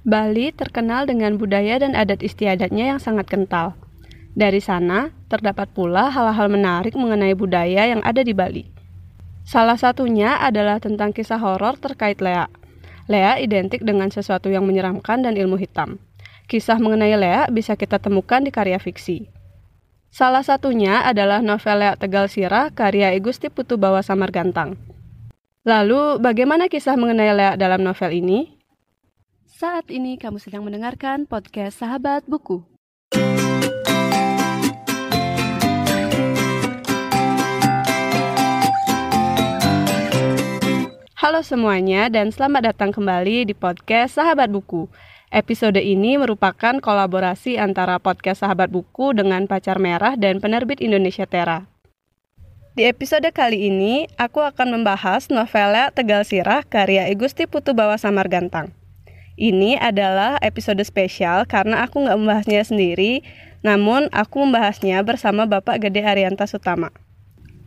Bali terkenal dengan budaya dan adat istiadatnya yang sangat kental. Dari sana, terdapat pula hal-hal menarik mengenai budaya yang ada di Bali. Salah satunya adalah tentang kisah horor terkait Lea. Lea identik dengan sesuatu yang menyeramkan dan ilmu hitam. Kisah mengenai Lea bisa kita temukan di karya fiksi. Salah satunya adalah novel Lea Tegal Sirah karya Igusti Putu Bawa Samargantang. Lalu, bagaimana kisah mengenai Lea dalam novel ini? Saat ini kamu sedang mendengarkan podcast Sahabat Buku. Halo semuanya dan selamat datang kembali di podcast Sahabat Buku. Episode ini merupakan kolaborasi antara podcast Sahabat Buku dengan Pacar Merah dan penerbit Indonesia Tera. Di episode kali ini, aku akan membahas novela Tegal Sirah karya Igusti Putu Bawa Samargantang. Ini adalah episode spesial karena aku nggak membahasnya sendiri, namun aku membahasnya bersama Bapak Gede Arianta Sutama.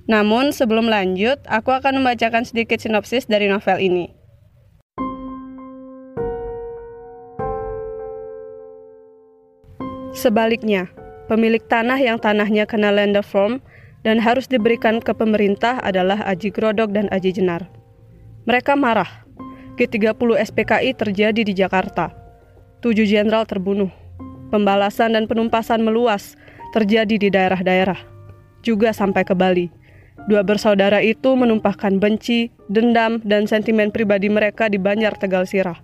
Namun sebelum lanjut, aku akan membacakan sedikit sinopsis dari novel ini. Sebaliknya, pemilik tanah yang tanahnya kena land form dan harus diberikan ke pemerintah adalah Aji Grodok dan Aji Jenar. Mereka marah. G30 SPKI terjadi di Jakarta. Tujuh jenderal terbunuh. Pembalasan dan penumpasan meluas terjadi di daerah-daerah. Juga sampai ke Bali Dua bersaudara itu menumpahkan benci, dendam, dan sentimen pribadi mereka di Banjar Tegal Sirah.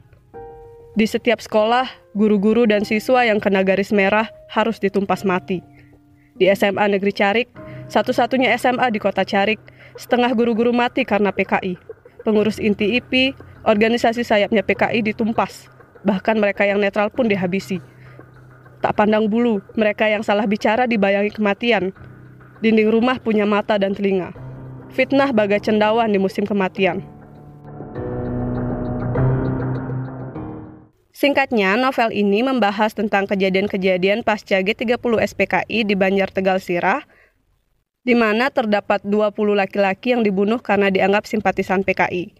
Di setiap sekolah, guru-guru dan siswa yang kena garis merah harus ditumpas mati. Di SMA Negeri Carik, satu-satunya SMA di kota Carik, setengah guru-guru mati karena PKI. Pengurus inti IP, organisasi sayapnya PKI ditumpas. Bahkan mereka yang netral pun dihabisi. Tak pandang bulu, mereka yang salah bicara dibayangi kematian, Dinding rumah punya mata dan telinga. Fitnah bagai cendawan di musim kematian. Singkatnya, novel ini membahas tentang kejadian-kejadian pasca G30 SPKI di Banjar Tegal Sirah, di mana terdapat 20 laki-laki yang dibunuh karena dianggap simpatisan PKI.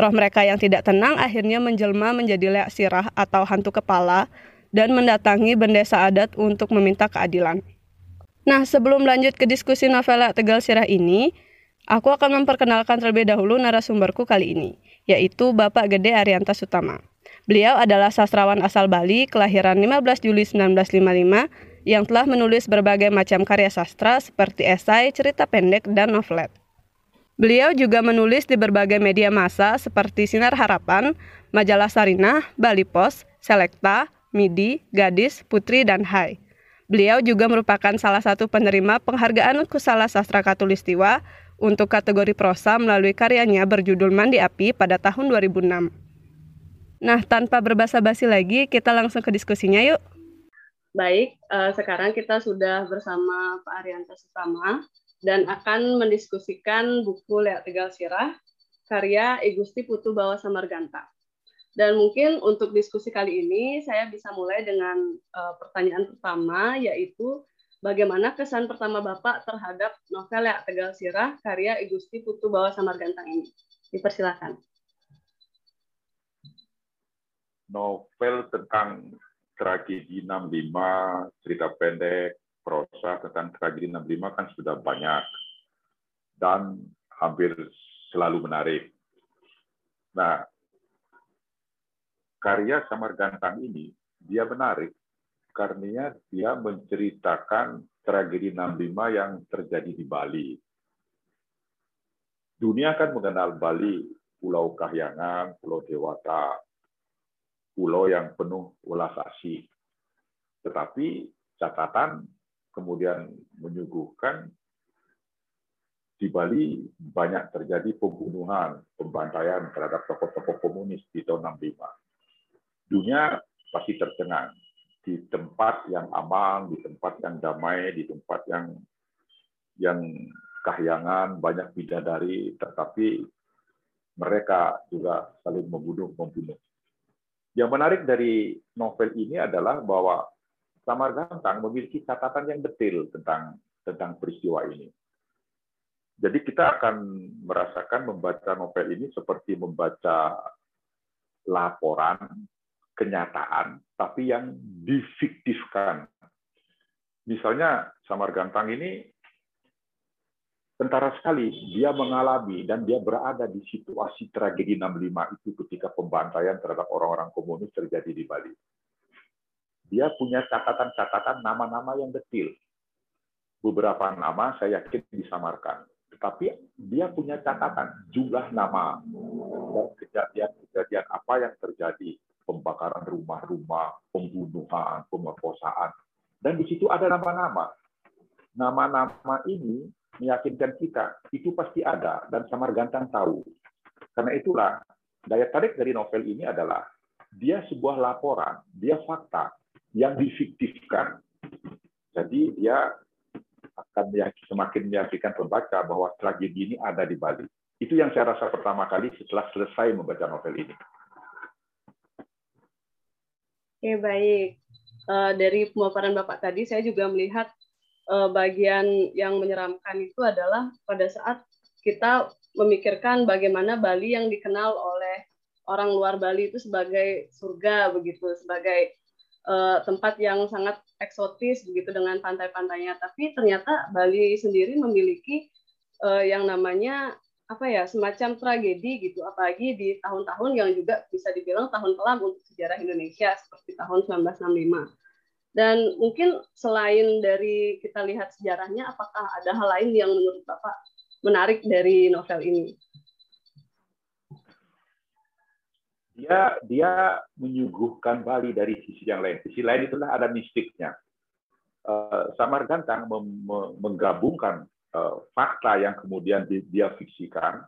Roh mereka yang tidak tenang akhirnya menjelma menjadi leak sirah atau hantu kepala dan mendatangi bendesa adat untuk meminta keadilan. Nah, sebelum lanjut ke diskusi novela Tegal Sirah ini, aku akan memperkenalkan terlebih dahulu narasumberku kali ini, yaitu Bapak Gede Arianta Sutama. Beliau adalah sastrawan asal Bali, kelahiran 15 Juli 1955, yang telah menulis berbagai macam karya sastra seperti esai, cerita pendek, dan novelet. Beliau juga menulis di berbagai media massa seperti Sinar Harapan, Majalah Sarinah, Bali Pos, Selekta, Midi, Gadis, Putri, dan Hai. Beliau juga merupakan salah satu penerima penghargaan Kusala Sastra Katulistiwa untuk kategori prosa melalui karyanya berjudul Mandi Api pada tahun 2006. Nah, tanpa berbasa-basi lagi, kita langsung ke diskusinya yuk. Baik, uh, sekarang kita sudah bersama Pak Arianta Sutama dan akan mendiskusikan buku Lea Tegal Sirah karya Igusti Putu Bawa Samarganta. Dan mungkin untuk diskusi kali ini saya bisa mulai dengan uh, pertanyaan pertama yaitu bagaimana kesan pertama Bapak terhadap novel Ya Tegal Sirah karya Igusti Putu Bawa Samargantang ini. Dipersilakan. Novel tentang tragedi 65, cerita pendek, prosa tentang tragedi 65 kan sudah banyak dan hampir selalu menarik. Nah, karya Samar Gantang ini dia menarik karena dia menceritakan tragedi 65 yang terjadi di Bali. Dunia kan mengenal Bali, Pulau Kahyangan, Pulau Dewata, pulau yang penuh ulas asih. Tetapi catatan kemudian menyuguhkan di Bali banyak terjadi pembunuhan, pembantaian terhadap tokoh-tokoh komunis di tahun 65 dunia pasti tercengang di tempat yang aman, di tempat yang damai, di tempat yang yang kahyangan, banyak bidadari, tetapi mereka juga saling membunuh membunuh. Yang menarik dari novel ini adalah bahwa Samar Gantang memiliki catatan yang detail tentang tentang peristiwa ini. Jadi kita akan merasakan membaca novel ini seperti membaca laporan kenyataan, tapi yang difiktifkan. Misalnya Samar Gantang ini tentara sekali, dia mengalami dan dia berada di situasi tragedi 65 itu ketika pembantaian terhadap orang-orang komunis terjadi di Bali. Dia punya catatan-catatan nama-nama yang detail. Beberapa nama saya yakin disamarkan. Tetapi dia punya catatan jumlah nama kejadian-kejadian apa yang terjadi pembakaran rumah-rumah, pembunuhan, pemerkosaan. Dan di situ ada nama-nama. Nama-nama ini meyakinkan kita, itu pasti ada, dan Samar Gantang tahu. Karena itulah, daya tarik dari novel ini adalah, dia sebuah laporan, dia fakta, yang difiktifkan. Jadi dia akan semakin meyakinkan pembaca bahwa tragedi ini ada di Bali. Itu yang saya rasa pertama kali setelah selesai membaca novel ini. Oke, baik. Uh, dari pemaparan Bapak tadi, saya juga melihat uh, bagian yang menyeramkan itu adalah pada saat kita memikirkan bagaimana Bali yang dikenal oleh orang luar Bali itu sebagai surga begitu, sebagai uh, tempat yang sangat eksotis begitu dengan pantai-pantainya. Tapi ternyata Bali sendiri memiliki uh, yang namanya apa ya semacam tragedi gitu. Apalagi di tahun-tahun yang juga bisa dibilang tahun kelam untuk sejarah Indonesia seperti tahun 1965 dan mungkin selain dari kita lihat sejarahnya apakah ada hal lain yang menurut Bapak menarik dari novel ini dia dia menyuguhkan Bali dari sisi yang lain sisi lain itulah ada mistiknya uh, Samar Gantang menggabungkan Eh, fakta yang kemudian dia fiksikan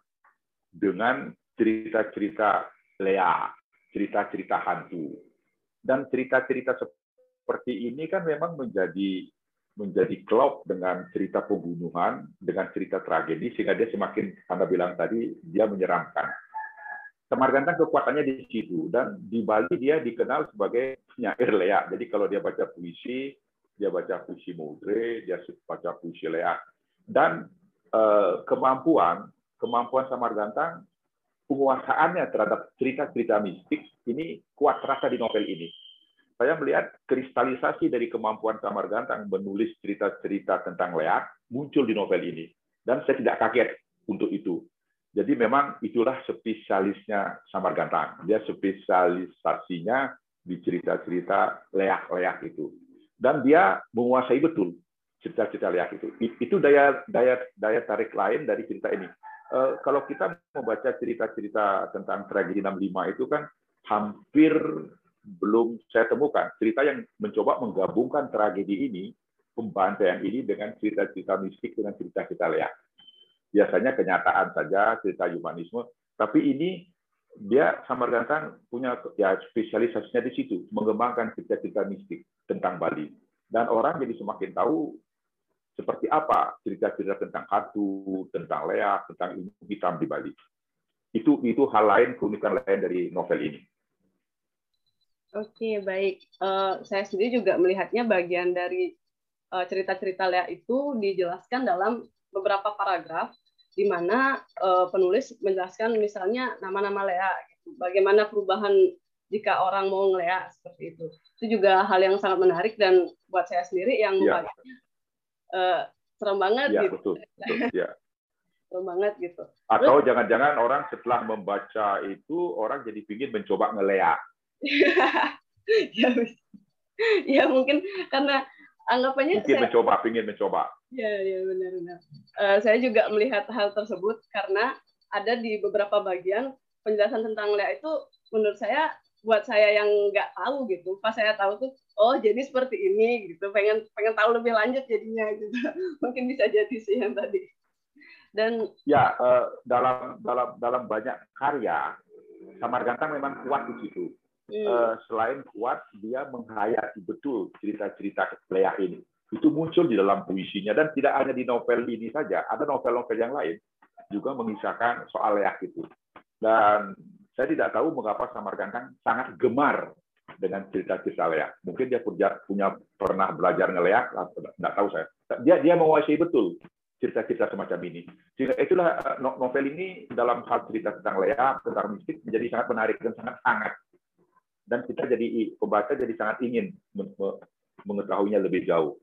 dengan cerita-cerita Lea, cerita-cerita hantu. Dan cerita-cerita seperti ini kan memang menjadi menjadi klop dengan cerita pembunuhan, dengan cerita tragedi, sehingga dia semakin, Anda bilang tadi, dia menyeramkan. Semar Gantang kekuatannya di situ, dan di Bali dia dikenal sebagai penyair Lea. Jadi kalau dia baca puisi, dia baca puisi Maudre, dia baca puisi Lea dan eh, kemampuan kemampuan Samar Gantang penguasaannya terhadap cerita-cerita mistik ini kuat terasa di novel ini. Saya melihat kristalisasi dari kemampuan Samar Gantang menulis cerita-cerita tentang Leak muncul di novel ini. Dan saya tidak kaget untuk itu. Jadi memang itulah spesialisnya Samar Gantang. Dia spesialisasinya di cerita-cerita leak-leak itu. Dan dia menguasai betul cerita-cerita lihat itu. Itu daya daya daya tarik lain dari cerita ini. Uh, kalau kita membaca cerita-cerita tentang tragedi 65 itu kan hampir belum saya temukan cerita yang mencoba menggabungkan tragedi ini, pembantaian ini dengan cerita-cerita mistik dengan cerita-cerita lihat. Biasanya kenyataan saja, cerita humanisme, tapi ini dia Samar Gantang punya ya spesialisasinya di situ, mengembangkan cerita-cerita mistik tentang Bali. Dan orang jadi semakin tahu seperti apa cerita-cerita tentang hantu, tentang leak, tentang ilmu hitam di Bali. Itu itu hal lain, keunikan lain dari novel ini. Oke, baik. Uh, saya sendiri juga melihatnya bagian dari uh, cerita-cerita leak itu dijelaskan dalam beberapa paragraf di mana uh, penulis menjelaskan misalnya nama-nama leak, gitu. bagaimana perubahan jika orang mau ngeleak seperti itu. Itu juga hal yang sangat menarik dan buat saya sendiri yang ya uh, serem banget ya, gitu. Betul, betul, ya. serem banget gitu. Atau jangan-jangan orang setelah membaca itu orang jadi pingin mencoba ngeleak. ya, ya mungkin karena anggapannya mungkin saya, mencoba, pingin mencoba. Ya, ya benar-benar. Uh, saya juga melihat hal tersebut karena ada di beberapa bagian penjelasan tentang leak itu menurut saya buat saya yang nggak tahu gitu. Pas saya tahu tuh oh jadi seperti ini gitu. Pengen pengen tahu lebih lanjut jadinya gitu. Mungkin bisa jadi sih yang tadi. Dan ya uh, dalam dalam dalam banyak karya Samar Gantang memang kuat di situ. Hmm. uh, selain kuat dia menghayati betul cerita-cerita leah ini itu muncul di dalam puisinya dan tidak hanya di novel ini saja ada novel-novel yang lain juga mengisahkan soal leah itu dan saya tidak tahu mengapa Samar Gantang sangat gemar dengan cerita-cerita leak. Mungkin dia punya, punya pernah belajar ngeleak, tidak tahu saya. Dia dia menguasai betul cerita-cerita semacam ini. Sehingga itulah eh, novel ini dalam hal cerita tentang leak, tentang mistik menjadi sangat menarik dan sangat hangat. dan kita jadi pembaca jadi sangat ingin mengetahuinya lebih jauh.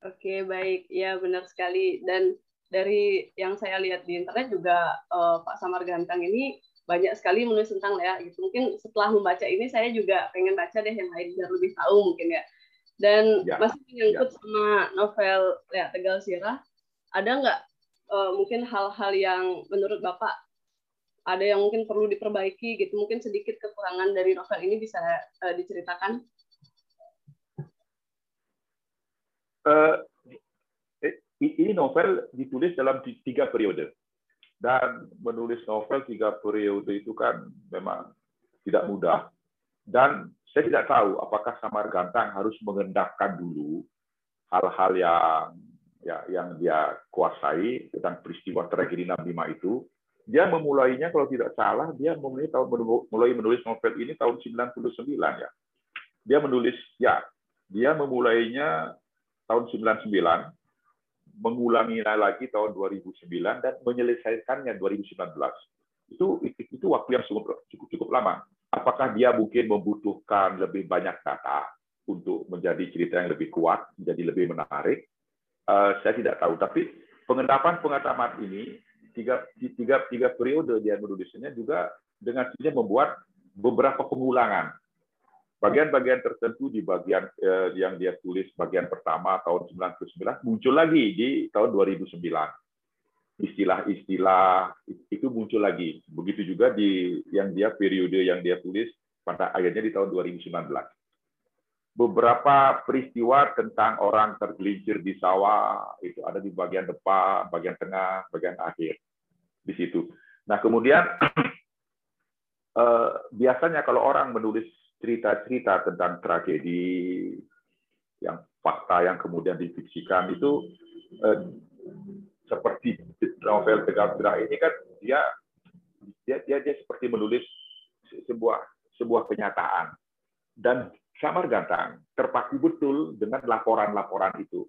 Oke, baik. Ya, benar sekali. Dan dari yang saya lihat di internet juga uh, Pak Samar Gantang ini banyak sekali menulis tentang Lea gitu. Mungkin setelah membaca ini saya juga pengen baca deh yang lain biar lebih tahu mungkin ya. Dan ya, masih menyangkut ya. sama novel Lea Tegal Sirah, ada nggak uh, mungkin hal-hal yang menurut Bapak ada yang mungkin perlu diperbaiki gitu, mungkin sedikit kekurangan dari novel ini bisa uh, diceritakan? uh, ini novel ditulis dalam tiga periode. Dan menulis novel tiga periode itu kan memang tidak mudah. Dan saya tidak tahu apakah Samar Gantang harus mengendapkan dulu hal-hal yang ya, yang dia kuasai tentang peristiwa tragedi 65 itu. Dia memulainya kalau tidak salah dia memulai tahun mulai menulis novel ini tahun 99 ya. Dia menulis ya, dia memulainya tahun 99, mengulanginya lagi tahun 2009 dan menyelesaikannya 2019. Itu itu waktu yang cukup cukup, cukup lama. Apakah dia mungkin membutuhkan lebih banyak data untuk menjadi cerita yang lebih kuat, menjadi lebih menarik? Uh, saya tidak tahu. Tapi pengendapan pengetahuan ini tiga, tiga, tiga periode dia menulisnya juga dengan sendirinya membuat beberapa pengulangan bagian-bagian tertentu di bagian eh, yang dia tulis bagian pertama tahun 99 muncul lagi di tahun 2009. Istilah-istilah itu muncul lagi. Begitu juga di yang dia periode yang dia tulis pada akhirnya di tahun 2019. Beberapa peristiwa tentang orang tergelincir di sawah itu ada di bagian depan, bagian tengah, bagian akhir di situ. Nah kemudian biasanya kalau orang menulis cerita-cerita tentang tragedi yang fakta yang kemudian difiksikan itu eh, seperti novel Tegal Gerah ini kan dia dia dia, dia seperti menulis sebuah sebuah kenyataan. Dan Samar Gantang terpaku betul dengan laporan-laporan itu.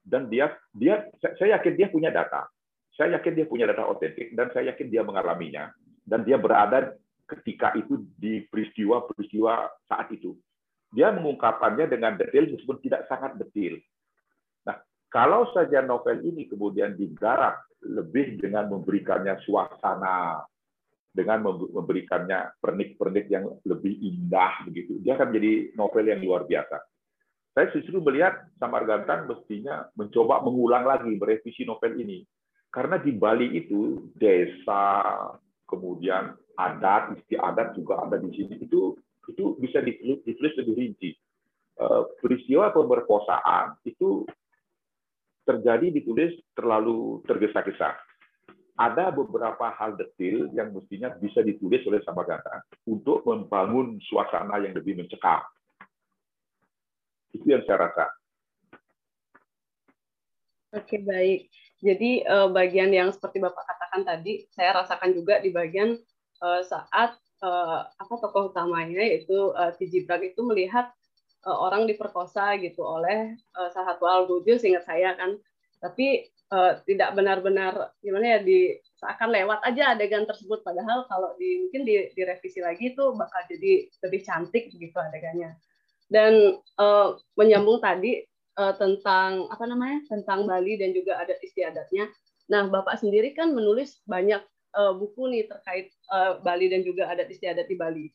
Dan dia dia saya yakin dia punya data. Saya yakin dia punya data otentik dan saya yakin dia mengalaminya. Dan dia berada ketika itu di peristiwa-peristiwa saat itu. Dia mengungkapkannya dengan detail meskipun tidak sangat detail. Nah, kalau saja novel ini kemudian digarap lebih dengan memberikannya suasana, dengan memberikannya pernik-pernik yang lebih indah begitu, dia akan menjadi novel yang luar biasa. Saya justru melihat Samar Gantang mestinya mencoba mengulang lagi, merevisi novel ini. Karena di Bali itu desa, kemudian adat, istiadat juga ada di sini. Itu itu bisa ditulis, lebih rinci. Eh, peristiwa pemerkosaan itu terjadi ditulis terlalu tergesa-gesa. Ada beberapa hal detail yang mestinya bisa ditulis oleh Samagata untuk membangun suasana yang lebih mencekam. Itu yang saya rasa. Oke, baik. Jadi eh, bagian yang seperti Bapak katakan tadi, saya rasakan juga di bagian uh, saat uh, apa tokoh utamanya yaitu uh, Tiji Brag itu melihat uh, orang diperkosa gitu oleh uh, salah satu algojo seingat saya kan. Tapi uh, tidak benar-benar gimana ya di seakan lewat aja adegan tersebut. Padahal kalau di mungkin di, direvisi lagi itu bakal jadi lebih cantik gitu adegannya. Dan uh, menyambung tadi uh, tentang apa namanya tentang Bali dan juga adat istiadatnya nah bapak sendiri kan menulis banyak uh, buku nih terkait uh, Bali dan juga adat istiadat di Bali.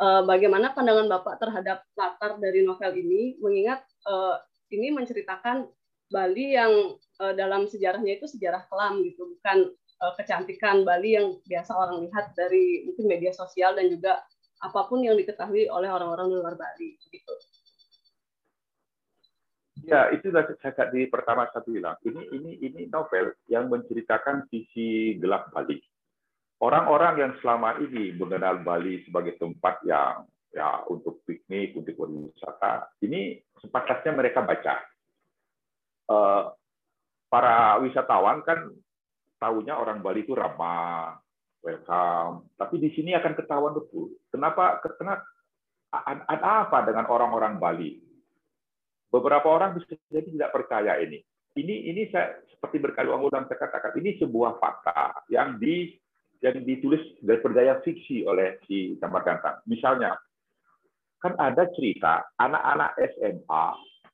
Uh, bagaimana pandangan Bapak terhadap latar dari novel ini, mengingat uh, ini menceritakan Bali yang uh, dalam sejarahnya itu sejarah kelam gitu, bukan uh, kecantikan Bali yang biasa orang lihat dari mungkin media sosial dan juga apa pun yang diketahui oleh orang-orang di luar Bali gitu. Ya, itu sudah saya di pertama saya bilang. Ini ini ini novel yang menceritakan sisi gelap Bali orang-orang yang selama ini mengenal Bali sebagai tempat yang ya untuk piknik, untuk berwisata, ini sepatutnya mereka baca. Uh, para wisatawan kan tahunya orang Bali itu ramah, welcome. Tapi di sini akan ketahuan betul. Kenapa? Kenapa? Ada apa dengan orang-orang Bali? Beberapa orang bisa jadi tidak percaya ini. Ini ini saya seperti berkali ulang saya katakan ini sebuah fakta yang di yang ditulis dari berdaya fiksi oleh si Tamar Gantang. Misalnya, kan ada cerita anak-anak SMA,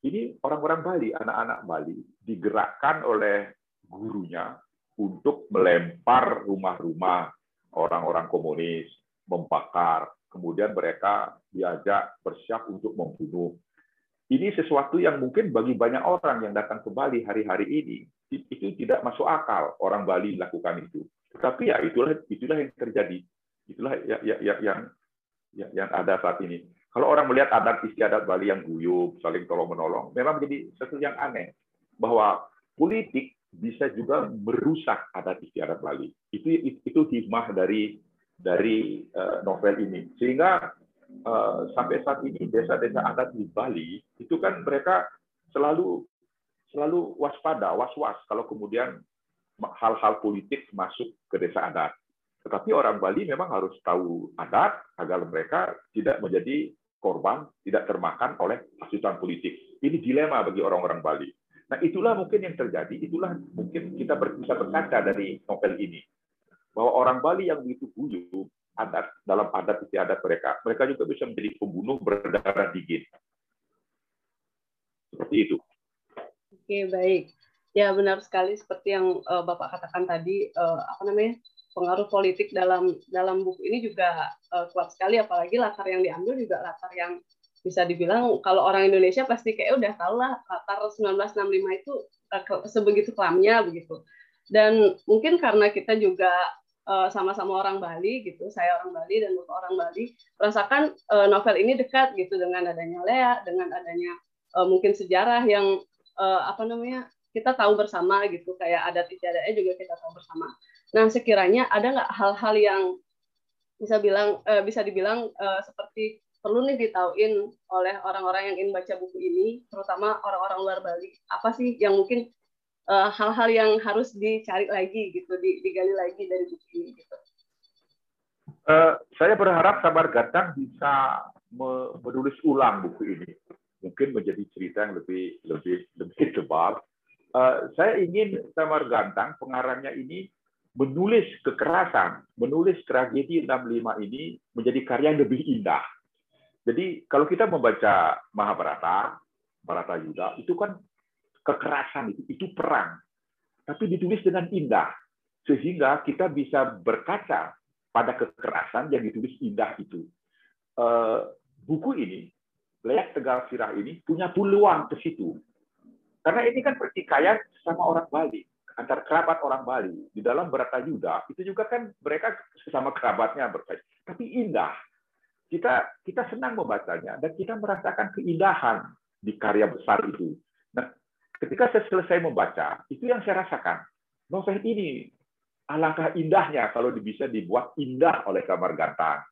ini orang-orang Bali, anak-anak Bali, digerakkan oleh gurunya untuk melempar rumah-rumah orang-orang komunis, membakar, kemudian mereka diajak bersiap untuk membunuh. Ini sesuatu yang mungkin bagi banyak orang yang datang ke Bali hari-hari ini itu tidak masuk akal orang Bali lakukan itu. Tetapi ya itulah itulah yang terjadi. Itulah ya, ya, ya, yang yang, yang ada saat ini. Kalau orang melihat adat istiadat Bali yang guyup, saling tolong menolong, memang menjadi sesuatu yang aneh bahwa politik bisa juga merusak adat istiadat Bali. Itu itu hikmah dari dari uh, novel ini. Sehingga uh, sampai saat ini desa-desa adat di Bali itu kan mereka selalu selalu waspada, was-was kalau kemudian hal-hal politik masuk ke desa adat. Tetapi orang Bali memang harus tahu adat agar mereka tidak menjadi korban, tidak termakan oleh hasutan politik. Ini dilema bagi orang-orang Bali. Nah, itulah mungkin yang terjadi, itulah mungkin kita bisa berkaca dari novel ini bahwa orang Bali yang begitu guyup adat dalam adat istiadat mereka, mereka juga bisa menjadi pembunuh berdarah dingin. Seperti itu. Oke, baik. Ya, benar sekali seperti yang uh, Bapak katakan tadi uh, apa namanya? pengaruh politik dalam dalam buku ini juga uh, kuat sekali apalagi latar yang diambil juga latar yang bisa dibilang kalau orang Indonesia pasti kayak udah tahu lah latar 1965 itu uh, sebegitu kelamnya begitu. Dan mungkin karena kita juga sama-sama orang Bali gitu, saya orang Bali dan bapak orang Bali, merasakan uh, novel ini dekat gitu dengan adanya Lea, dengan adanya uh, mungkin sejarah yang uh, apa namanya kita tahu bersama gitu, kayak adat istiadatnya juga kita tahu bersama. Nah sekiranya ada nggak hal-hal yang bisa bilang uh, bisa dibilang uh, seperti perlu nih ditauin oleh orang-orang yang ingin baca buku ini, terutama orang-orang luar Bali. Apa sih yang mungkin Eh, hal-hal uh, yang harus dicari lagi gitu, digali lagi dari buku ini gitu. Uh, saya berharap Sabar Gatang bisa menulis ulang buku ini, mungkin menjadi cerita yang lebih lebih lebih tebal. Uh, saya ingin Sabar Gantang pengarangnya ini menulis kekerasan, menulis tragedi 65 ini menjadi karya yang lebih indah. Jadi kalau kita membaca Mahabharata, Bharata Yuda, itu kan kekerasan itu, itu perang. Tapi ditulis dengan indah. Sehingga kita bisa berkaca pada kekerasan yang ditulis indah itu. Eh, buku ini, Leyak Tegal Sirah ini, punya peluang ke situ. Karena ini kan pertikaian sama orang Bali antar kerabat orang Bali di dalam Yuda itu juga kan mereka sesama kerabatnya berkait tapi indah kita kita senang membacanya dan kita merasakan keindahan di karya besar itu nah Ketika saya selesai membaca, itu yang saya rasakan. Novel ini alangkah indahnya kalau bisa dibuat indah oleh Kamar Gantang.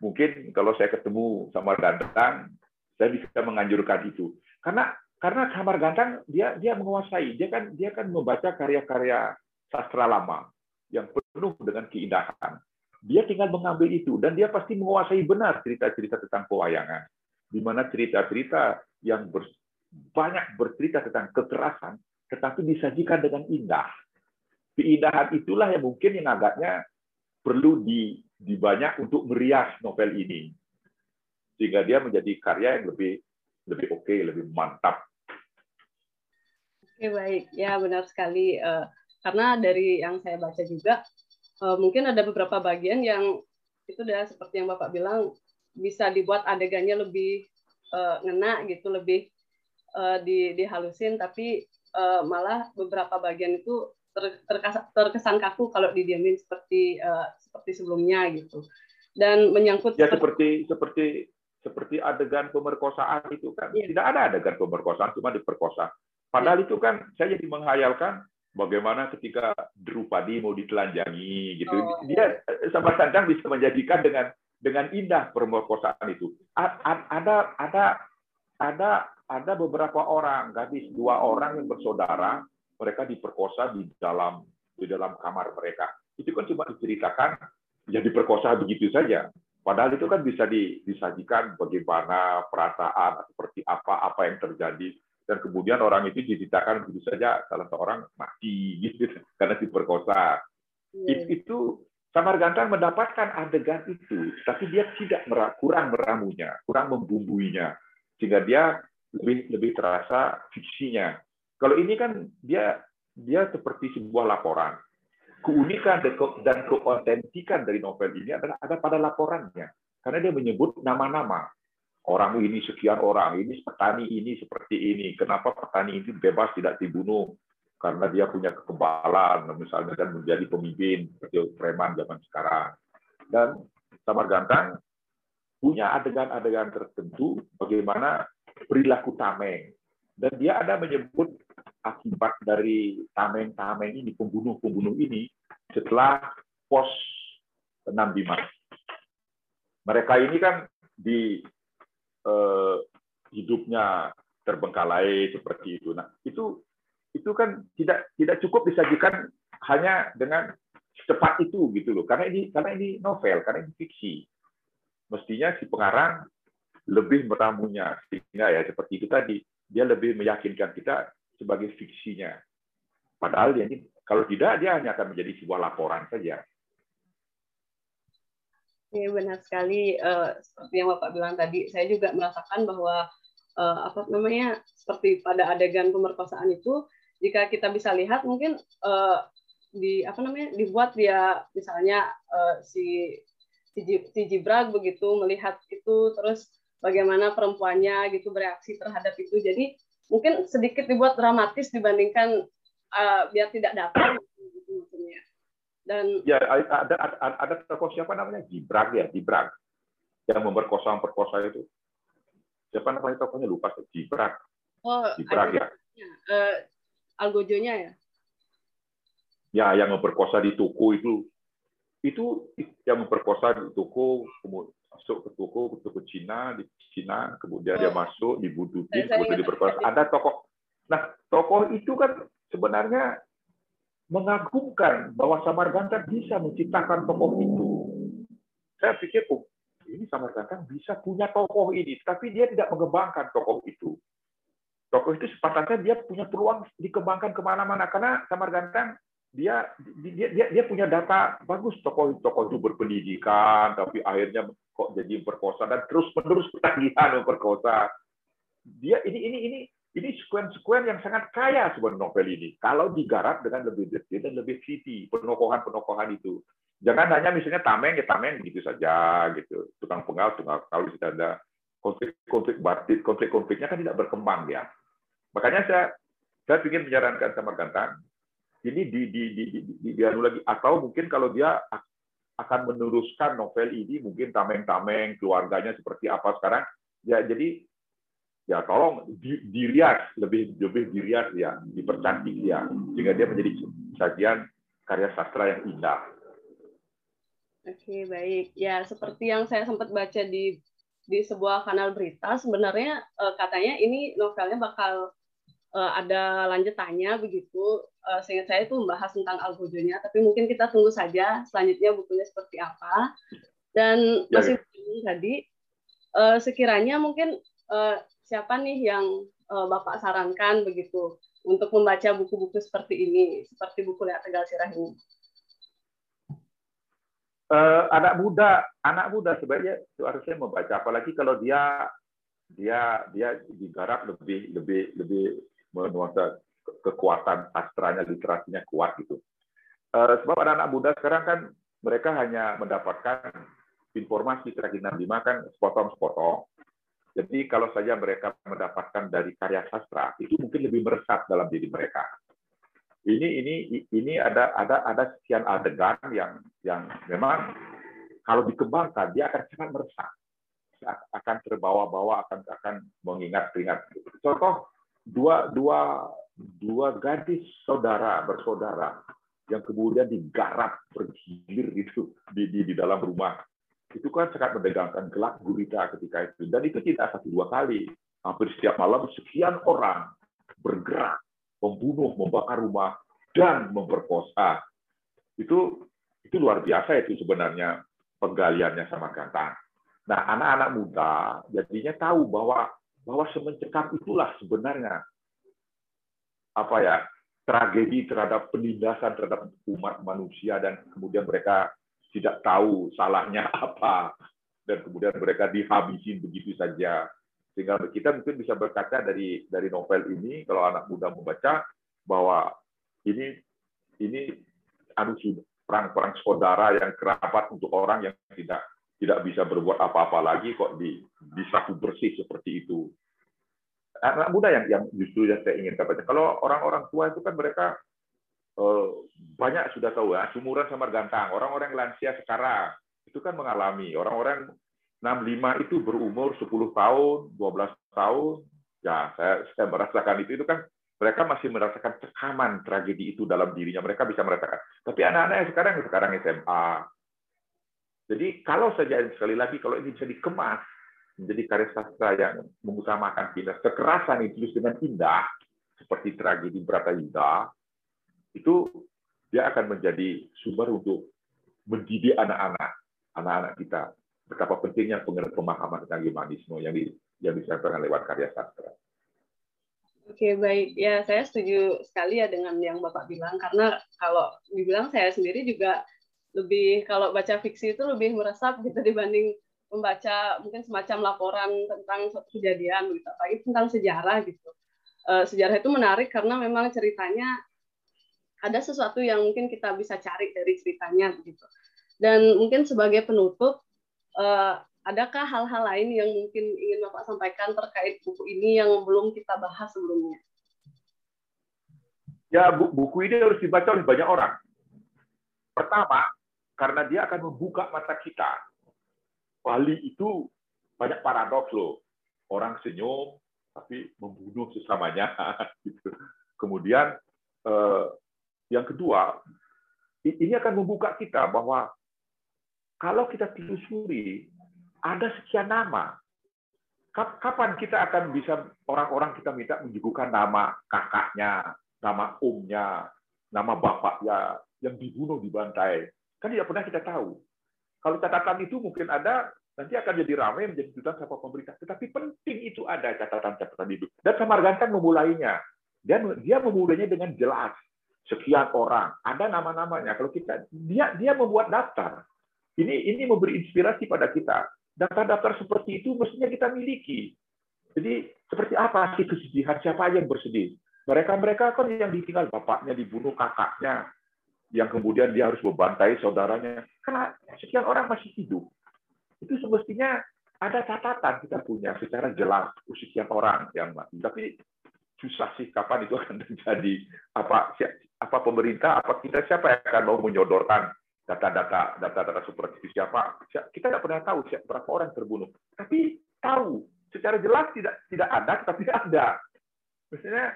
Mungkin kalau saya ketemu Kamar Gantang, saya bisa menganjurkan itu. Karena karena Kamar Gantang dia dia menguasai, dia kan dia kan membaca karya-karya sastra lama yang penuh dengan keindahan. Dia tinggal mengambil itu dan dia pasti menguasai benar cerita-cerita tentang pewayangan. Di mana cerita-cerita yang banyak bercerita tentang kekerasan, tetapi disajikan dengan indah. Keindahan itulah yang mungkin yang agaknya perlu di, dibanyak untuk merias novel ini. Sehingga dia menjadi karya yang lebih lebih oke, okay, lebih mantap. Oke, baik. Ya, benar sekali. Eh, karena dari yang saya baca juga, eh, mungkin ada beberapa bagian yang itu udah seperti yang Bapak bilang, bisa dibuat adegannya lebih eh, ngena gitu, lebih uh, di, dihalusin tapi uh, malah beberapa bagian itu ter, terkesan, terkesan kaku kalau didiamin seperti uh, seperti sebelumnya gitu dan menyangkut ya seperti seperti seperti adegan pemerkosaan itu kan ya. tidak ada adegan pemerkosaan cuma diperkosa padahal ya. itu kan saya jadi menghayalkan bagaimana ketika Drupadi mau ditelanjangi gitu oh. dia sama Sanjang bisa menjadikan dengan dengan indah pemerkosaan itu ada ada ada ada beberapa orang gadis dua orang yang bersaudara mereka diperkosa di dalam di dalam kamar mereka. Itu kan cuma diceritakan ya diperkosa begitu saja. Padahal itu kan bisa disajikan bagaimana perasaan seperti apa apa yang terjadi. Dan kemudian orang itu diceritakan begitu saja salah seorang mati gitu karena diperkosa. Yeah. itu Samar Gantang mendapatkan adegan itu, tapi dia tidak kurang meramunya, kurang membumbuinya, sehingga dia lebih lebih terasa fiksinya. Kalau ini kan dia dia seperti sebuah laporan. Keunikan dan keautentikan dari novel ini adalah ada pada laporannya, karena dia menyebut nama-nama orang ini sekian orang, ini petani ini seperti ini, kenapa petani ini bebas tidak dibunuh, karena dia punya kekebalan, misalnya dan menjadi pemimpin seperti preman zaman sekarang. Dan Samar Gantang punya adegan-adegan tertentu bagaimana perilaku tameng. Dan dia ada menyebut akibat dari tameng-tameng ini, pembunuh-pembunuh ini, setelah pos 65. Mereka ini kan di eh, hidupnya terbengkalai seperti itu. Nah, itu itu kan tidak tidak cukup disajikan hanya dengan cepat itu gitu loh karena ini karena ini novel karena ini fiksi mestinya si pengarang lebih meramunya. Sehingga ya seperti itu tadi dia lebih meyakinkan kita sebagai fiksinya. Padahal dia ini kalau tidak dia hanya akan menjadi sebuah laporan saja. Ya benar sekali. Uh, seperti yang Bapak bilang tadi saya juga merasakan bahwa uh, apa namanya seperti pada adegan pemerkosaan itu jika kita bisa lihat mungkin uh, di apa namanya dibuat dia misalnya si si Jibrag begitu melihat itu terus bagaimana perempuannya gitu bereaksi terhadap itu. Jadi mungkin sedikit dibuat dramatis dibandingkan uh, biar tidak datang gitu, dan ya ada ada, ada tokoh siapa namanya? Jibrag ya Jibrag yang memperkosa memperkosa itu. Siapa namanya tokohnya? Lupa Jibrag oh Jibrag ya. Uh, algojonya ya? Ya, yang memperkosa di toko itu. Itu yang memperkosa di toko masuk ke toko ke toko Cina di Cina kemudian oh. dia masuk dibudukin kemudian diperkosa. ada tokoh nah tokoh itu kan sebenarnya mengagumkan bahwa Samarganta bisa menciptakan tokoh itu. Saya pikir oh ini Samarganta bisa punya tokoh ini tapi dia tidak mengembangkan tokoh itu. Tokoh itu sepatutnya dia punya peluang dikembangkan ke mana-mana karena Samar Ganteng dia dia dia, dia punya data bagus. Tokoh tokoh itu berpendidikan tapi akhirnya kok jadi memperkosa dan terus menerus ketagihan memperkosa dia ini ini ini ini sekuen-sekuen yang sangat kaya sebuah novel ini. Kalau digarap dengan lebih detail dan lebih teliti penokohan-penokohan itu. Jangan hanya misalnya tameng ya tameng gitu saja gitu. Tukang pengal tukang kalau tidak ada. Konflik-konflik batin konflik-konfliknya kan tidak berkembang ya. Makanya saya saya ingin menyarankan sama Gantang ini di di di di, di, di anu lagi. Atau mungkin kalau dia akan meneruskan novel ini mungkin tameng-tameng keluarganya seperti apa sekarang. Ya jadi ya tolong di, dirias lebih lebih dirias ya dipercantik ya sehingga dia menjadi sajian karya sastra yang indah. Oke baik. Ya seperti yang saya sempat baca di di sebuah kanal berita sebenarnya eh, katanya ini novelnya bakal uh, ada lanjutannya begitu. Uh, sehingga saya itu membahas tentang algojonya, tapi mungkin kita tunggu saja selanjutnya bukunya seperti apa. Dan ya, masih ya. tadi uh, sekiranya mungkin uh, siapa nih yang uh, Bapak sarankan begitu untuk membaca buku-buku seperti ini, seperti buku Lihat Tegal Sirah ini? Uh, anak muda, anak muda sebenarnya harusnya membaca, apalagi kalau dia dia dia digarap lebih lebih lebih menuasa kekuatan sastranya, literasinya kuat gitu. Uh, sebab anak-anak muda sekarang kan mereka hanya mendapatkan informasi kerajinan lima kan sepotong-sepotong. Jadi kalau saja mereka mendapatkan dari karya sastra itu mungkin lebih meresap dalam diri mereka. Ini ini ini ada ada ada sekian adegan yang yang memang kalau dikembangkan dia akan sangat meresap, akan terbawa-bawa, akan akan mengingat-ingat. Contoh dua dua dua gadis saudara bersaudara yang kemudian digarap bergilir itu di, di, di dalam rumah. Itu kan sangat mendegangkan gelap gurita ketika itu. Dan itu tidak satu dua kali hampir setiap malam sekian orang bergerak membunuh membakar rumah dan memperkosa. Itu itu luar biasa itu sebenarnya penggaliannya sama gantang. Nah anak-anak muda jadinya tahu bahwa bahwa semencekam itulah sebenarnya apa ya tragedi terhadap penindasan terhadap umat manusia dan kemudian mereka tidak tahu salahnya apa dan kemudian mereka dihabisin begitu saja. Sehingga kita mungkin bisa berkaca dari dari novel ini kalau anak muda membaca bahwa ini ini anu perang-perang saudara yang kerabat untuk orang yang tidak tidak bisa berbuat apa-apa lagi kok di disapu bersih seperti itu. Anak muda yang yang justru yang saya ingin baca. Kalau orang-orang tua itu kan mereka eh, banyak sudah tahu ya, sumuran sama gantang. Orang-orang lansia sekarang itu kan mengalami orang-orang 65 itu berumur 10 tahun, 12 tahun. Ya, saya, saya merasakan itu itu kan mereka masih merasakan cekaman tragedi itu dalam dirinya. Mereka bisa merasakan. Tapi anak-anak yang sekarang sekarang SMA. Jadi kalau saja sekali lagi kalau ini bisa dikemas menjadi karya sastra yang mengutamakan tindak kekerasan itu dengan indah seperti tragedi Bratayuda itu dia akan menjadi sumber untuk mendidik anak-anak anak-anak kita betapa pentingnya pemahaman tentang humanisme yang di, yang disampaikan lewat karya sastra. Oke, baik. Ya, saya setuju sekali ya dengan yang Bapak bilang, karena kalau dibilang saya sendiri juga lebih, kalau baca fiksi itu lebih meresap gitu dibanding membaca mungkin semacam laporan tentang suatu kejadian, gitu. apalagi tentang sejarah gitu. Uh, sejarah itu menarik karena memang ceritanya ada sesuatu yang mungkin kita bisa cari dari ceritanya begitu. Dan mungkin sebagai penutup, uh, adakah hal-hal lain yang mungkin ingin Bapak sampaikan terkait buku ini yang belum kita bahas sebelumnya? Ya, buku ini harus dibaca oleh banyak orang. Pertama, karena dia akan membuka mata kita. Bali itu banyak paradoks loh. Orang senyum, tapi membunuh sesamanya. Gitu. Kemudian, eh, yang kedua, ini akan membuka kita bahwa kalau kita telusuri, ada sekian nama. Kapan kita akan bisa orang-orang kita minta menyuguhkan nama kakaknya, nama umnya, nama bapaknya yang dibunuh dibantai? Kan tidak pernah kita tahu. Kalau catatan itu mungkin ada, nanti akan jadi ramai menjadi jutaan sama pemerintah. Tetapi penting itu ada catatan-catatan itu. Dan Samargantan memulainya. Dia dia memulainya dengan jelas. Sekian orang, ada nama-namanya. Kalau kita dia dia membuat daftar. Ini ini memberi inspirasi pada kita daftar-daftar seperti itu mestinya kita miliki. Jadi seperti apa sih kesedihan? Siapa yang bersedih? Mereka-mereka kan yang ditinggal bapaknya dibunuh, kakaknya, yang kemudian dia harus membantai saudaranya. Karena sekian orang masih hidup. Itu semestinya ada catatan kita punya secara jelas sekian orang yang mati. Tapi susah sih kapan itu akan terjadi. Apa apa pemerintah, apa kita siapa yang akan mau menyodorkan data-data data-data seperti itu siapa kita tidak pernah tahu siapa, berapa orang terbunuh tapi tahu secara jelas tidak tidak ada tapi ada misalnya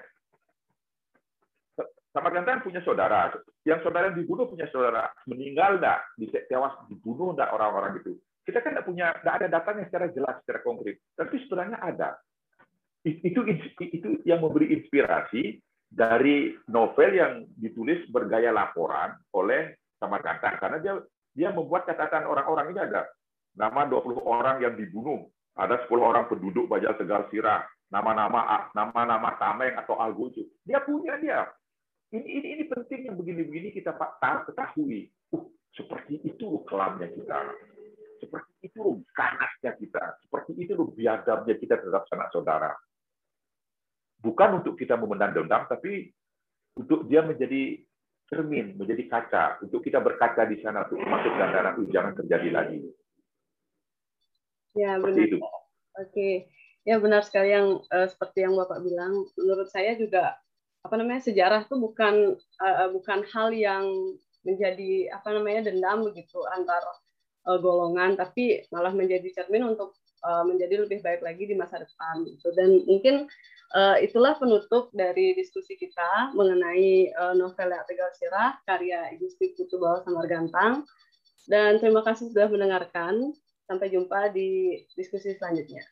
sama Gantan punya saudara. Yang saudara yang dibunuh punya saudara. Meninggal enggak? Tewas dibunuh enggak orang-orang itu kita kan tidak punya tidak ada datanya secara jelas secara konkret. Tapi sebenarnya ada. Itu itu yang memberi inspirasi dari novel yang ditulis bergaya laporan oleh Samarkanda karena dia dia membuat catatan orang-orang ini ada. Nama 20 orang yang dibunuh, ada 10 orang penduduk Bajal Tegal Sirah, nama-nama nama-nama Tameng atau Algo itu. Dia punya dia. Ini ini ini penting yang begini-begini kita tahu ketahui. Uh, seperti itu kelamnya kita. Seperti itu ganasnya kita. Seperti itu biadabnya kita terhadap sanak saudara. Bukan untuk kita memendam dendam, tapi untuk dia menjadi cermin, menjadi kaca untuk kita berkaca di sana untuk masuk dan darah itu jangan terjadi lagi. Ya benar. Itu. Oke, ya benar sekali yang uh, seperti yang bapak bilang. Menurut saya juga apa namanya sejarah itu bukan uh, bukan hal yang menjadi apa namanya dendam begitu antar uh, golongan, tapi malah menjadi cermin untuk uh, menjadi lebih baik lagi di masa depan. Gitu. Dan mungkin Uh, itulah penutup dari diskusi kita mengenai uh, novel Tegal Sirah karya Gusti Putu Bawah Samargantang. Dan terima kasih sudah mendengarkan. Sampai jumpa di diskusi selanjutnya.